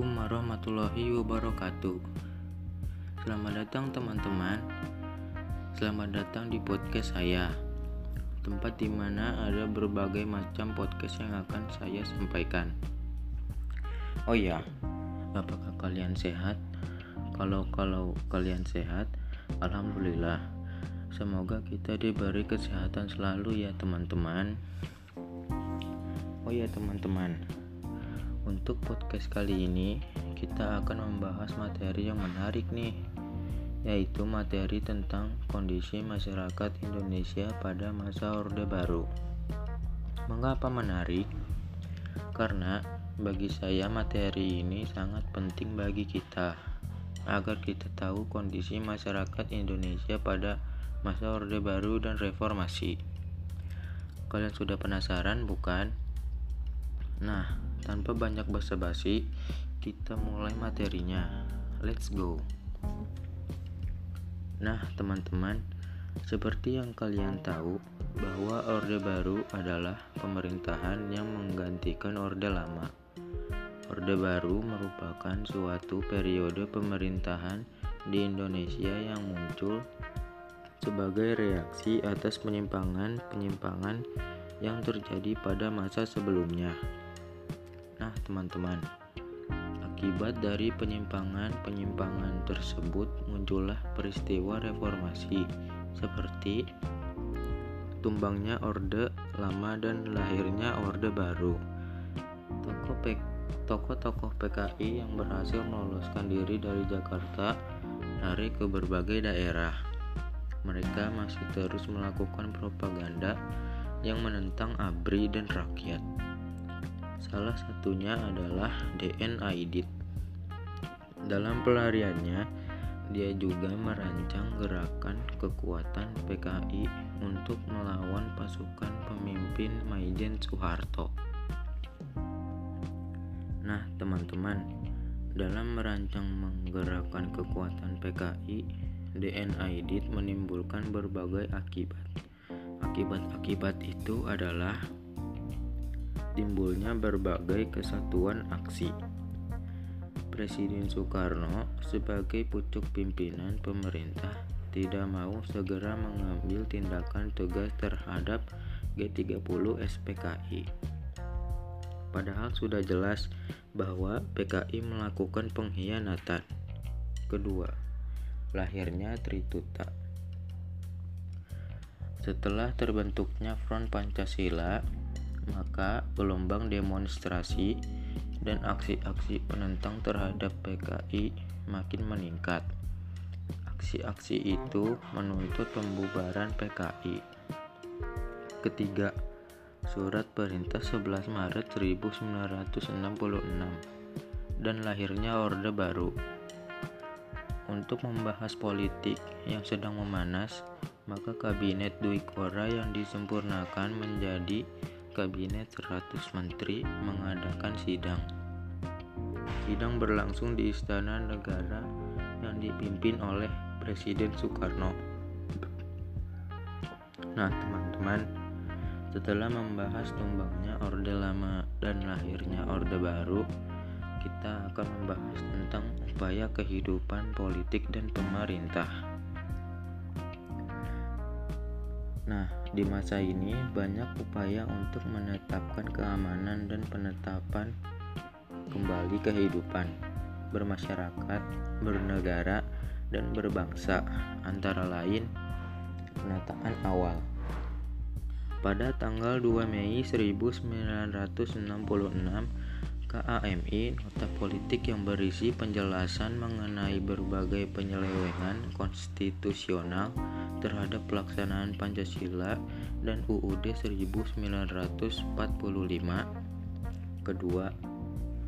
Assalamualaikum warahmatullahi wabarakatuh. Selamat datang teman-teman. Selamat datang di podcast saya. Tempat di mana ada berbagai macam podcast yang akan saya sampaikan. Oh ya, apakah kalian sehat? Kalau kalau kalian sehat, alhamdulillah. Semoga kita diberi kesehatan selalu ya teman-teman. Oh ya teman-teman, untuk podcast kali ini, kita akan membahas materi yang menarik nih, yaitu materi tentang kondisi masyarakat Indonesia pada masa Orde Baru. Mengapa menarik? Karena bagi saya materi ini sangat penting bagi kita agar kita tahu kondisi masyarakat Indonesia pada masa Orde Baru dan reformasi. Kalian sudah penasaran bukan? Nah, tanpa banyak basa-basi, kita mulai materinya. Let's go. Nah, teman-teman, seperti yang kalian tahu bahwa Orde Baru adalah pemerintahan yang menggantikan Orde Lama. Orde Baru merupakan suatu periode pemerintahan di Indonesia yang muncul sebagai reaksi atas penyimpangan-penyimpangan yang terjadi pada masa sebelumnya. Nah, teman-teman, akibat dari penyimpangan-penyimpangan tersebut muncullah peristiwa reformasi seperti tumbangnya Orde Lama dan lahirnya Orde Baru. Tokoh-tokoh PKI yang berhasil meloloskan diri dari Jakarta lari ke berbagai daerah. Mereka masih terus melakukan propaganda yang menentang ABRI dan rakyat. Salah satunya adalah DN Aidit. Dalam pelariannya, dia juga merancang gerakan kekuatan PKI untuk melawan pasukan pemimpin Maijen Soeharto. Nah, teman-teman, dalam merancang menggerakkan kekuatan PKI, DN Aidit menimbulkan berbagai akibat. Akibat-akibat itu adalah timbulnya berbagai kesatuan aksi. Presiden Soekarno sebagai pucuk pimpinan pemerintah tidak mau segera mengambil tindakan tegas terhadap G30 SPKI. Padahal sudah jelas bahwa PKI melakukan pengkhianatan. Kedua, lahirnya Trituta. Setelah terbentuknya Front Pancasila, maka gelombang demonstrasi dan aksi-aksi penentang terhadap PKI makin meningkat. Aksi-aksi itu menuntut pembubaran PKI. Ketiga, Surat Perintah 11 Maret 1966 dan lahirnya Orde Baru. Untuk membahas politik yang sedang memanas, maka kabinet Dwi Kora yang disempurnakan menjadi Kabinet 100 Menteri mengadakan sidang. Sidang berlangsung di Istana Negara yang dipimpin oleh Presiden Soekarno. Nah, teman-teman, setelah membahas tumbangnya Orde Lama dan lahirnya Orde Baru, kita akan membahas tentang upaya kehidupan politik dan pemerintah. Nah, di masa ini banyak upaya untuk menetapkan keamanan dan penetapan kembali kehidupan bermasyarakat, bernegara, dan berbangsa, antara lain penataan awal. Pada tanggal 2 Mei 1966, KAMI nota politik yang berisi penjelasan mengenai berbagai penyelewengan konstitusional terhadap pelaksanaan Pancasila dan UUD 1945. Kedua,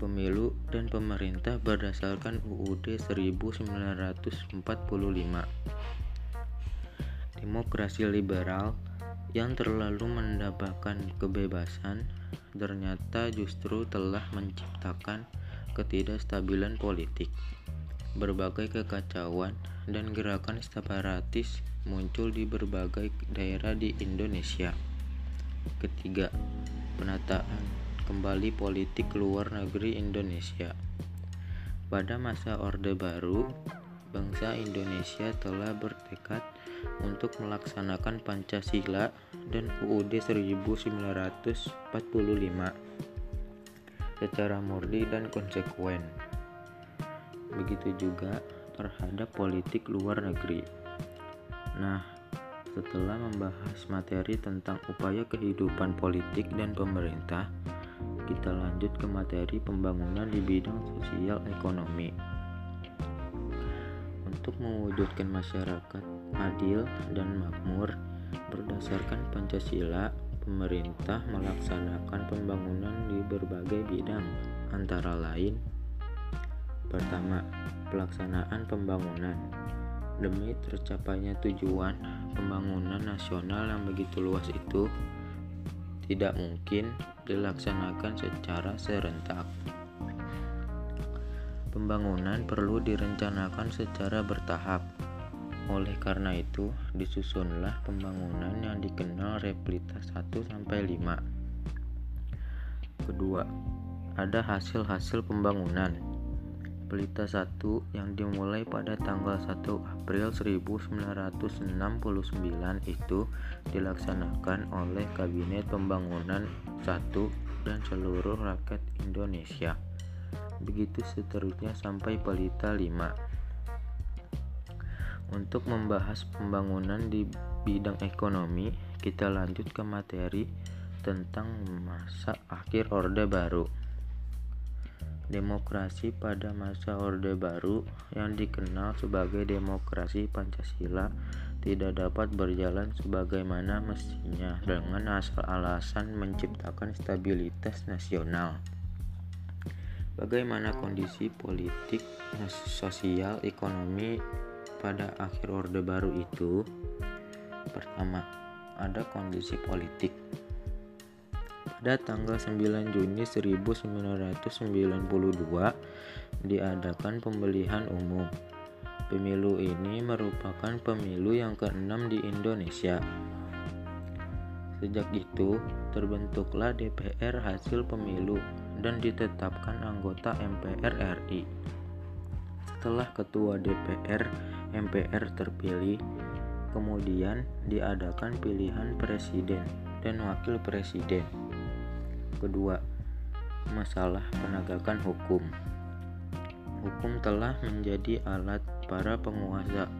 pemilu dan pemerintah berdasarkan UUD 1945. Demokrasi liberal yang terlalu mendapatkan kebebasan ternyata justru telah menciptakan ketidakstabilan politik. Berbagai kekacauan dan gerakan separatis muncul di berbagai daerah di Indonesia. Ketiga, penataan kembali politik luar negeri Indonesia. Pada masa Orde Baru, bangsa Indonesia telah bertekad untuk melaksanakan Pancasila dan UUD 1945 secara murni dan konsekuen. Begitu juga terhadap politik luar negeri. Nah, setelah membahas materi tentang upaya kehidupan politik dan pemerintah, kita lanjut ke materi pembangunan di bidang sosial ekonomi. Untuk mewujudkan masyarakat adil dan makmur berdasarkan Pancasila, pemerintah melaksanakan pembangunan di berbagai bidang, antara lain: pertama, pelaksanaan pembangunan demi tercapainya tujuan pembangunan nasional yang begitu luas itu tidak mungkin dilaksanakan secara serentak. Pembangunan perlu direncanakan secara bertahap. Oleh karena itu, disusunlah pembangunan yang dikenal replita 1 sampai 5. Kedua, ada hasil-hasil pembangunan Pelita 1 yang dimulai pada tanggal 1 April 1969 itu dilaksanakan oleh Kabinet Pembangunan 1 dan seluruh rakyat Indonesia. Begitu seterusnya sampai Pelita 5. Untuk membahas pembangunan di bidang ekonomi, kita lanjut ke materi tentang masa akhir Orde Baru. Demokrasi pada masa Orde Baru yang dikenal sebagai demokrasi Pancasila tidak dapat berjalan sebagaimana mestinya dengan asal alasan menciptakan stabilitas nasional. Bagaimana kondisi politik, sosial, ekonomi pada akhir Orde Baru itu? Pertama, ada kondisi politik pada tanggal 9 Juni 1992 diadakan pemilihan umum. Pemilu ini merupakan pemilu yang keenam di Indonesia. Sejak itu, terbentuklah DPR hasil pemilu dan ditetapkan anggota MPR RI. Setelah ketua DPR MPR terpilih, kemudian diadakan pilihan presiden dan wakil presiden. Kedua, masalah penegakan hukum. Hukum telah menjadi alat para penguasa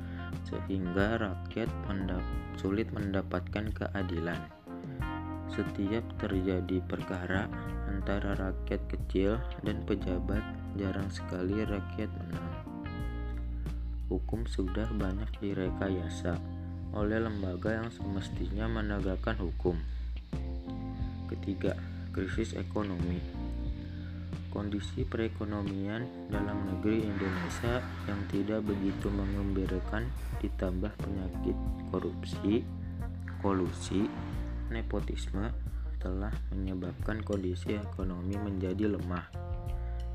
sehingga rakyat mendap sulit mendapatkan keadilan. Setiap terjadi perkara antara rakyat kecil dan pejabat, jarang sekali rakyat menang. Hukum sudah banyak direkayasa oleh lembaga yang semestinya menegakkan hukum. Ketiga, krisis ekonomi. Kondisi perekonomian dalam negeri Indonesia yang tidak begitu mengembirakan ditambah penyakit korupsi, kolusi, nepotisme telah menyebabkan kondisi ekonomi menjadi lemah.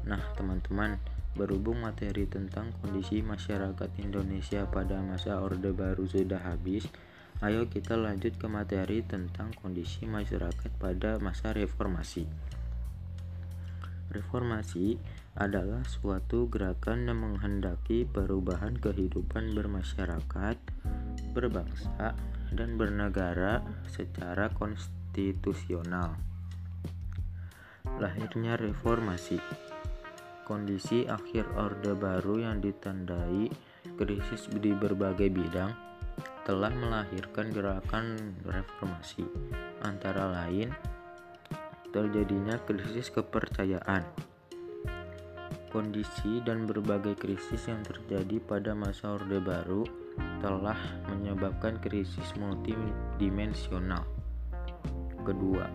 Nah, teman-teman, berhubung materi tentang kondisi masyarakat Indonesia pada masa Orde Baru sudah habis, Ayo kita lanjut ke materi tentang kondisi masyarakat pada masa reformasi. Reformasi adalah suatu gerakan yang menghendaki perubahan kehidupan bermasyarakat, berbangsa, dan bernegara secara konstitusional. Lahirnya reformasi kondisi akhir Orde Baru yang ditandai krisis di berbagai bidang telah melahirkan gerakan reformasi, antara lain terjadinya krisis kepercayaan. Kondisi dan berbagai krisis yang terjadi pada masa Orde Baru telah menyebabkan krisis multidimensional. Kedua,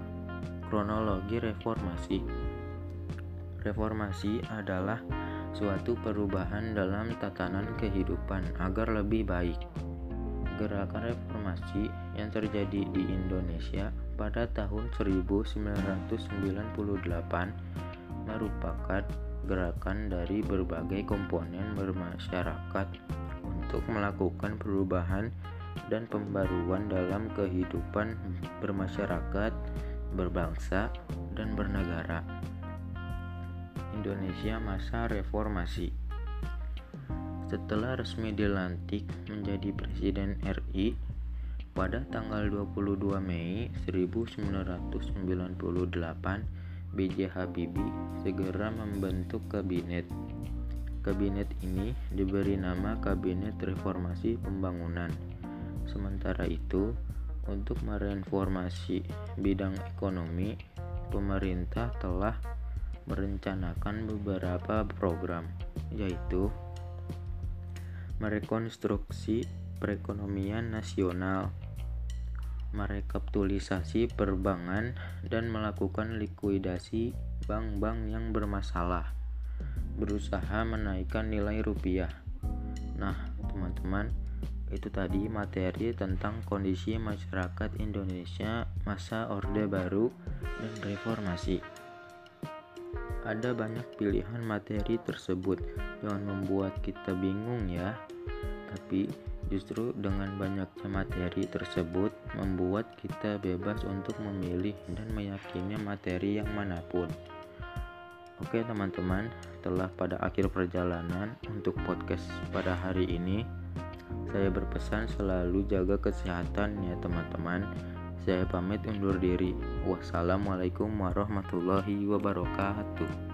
kronologi reformasi. Reformasi adalah suatu perubahan dalam tatanan kehidupan agar lebih baik gerakan reformasi yang terjadi di Indonesia pada tahun 1998 merupakan gerakan dari berbagai komponen bermasyarakat untuk melakukan perubahan dan pembaruan dalam kehidupan bermasyarakat, berbangsa, dan bernegara. Indonesia masa reformasi. Setelah resmi dilantik menjadi Presiden RI pada tanggal 22 Mei 1998, B.J. Habibie segera membentuk kabinet. Kabinet ini diberi nama Kabinet Reformasi Pembangunan. Sementara itu, untuk mereformasi bidang ekonomi, pemerintah telah merencanakan beberapa program, yaitu merekonstruksi perekonomian nasional, merekapitalisasi perbankan, dan melakukan likuidasi bank-bank yang bermasalah, berusaha menaikkan nilai rupiah. Nah, teman-teman, itu tadi materi tentang kondisi masyarakat Indonesia masa Orde Baru dan Reformasi. Ada banyak pilihan materi tersebut, jangan membuat kita bingung ya. Tapi justru dengan banyaknya materi tersebut membuat kita bebas untuk memilih dan meyakini materi yang mana pun. Oke teman-teman, telah pada akhir perjalanan untuk podcast pada hari ini. Saya berpesan selalu jaga kesehatan ya teman-teman. Saya pamit undur diri. Wassalamualaikum warahmatullahi wabarakatuh.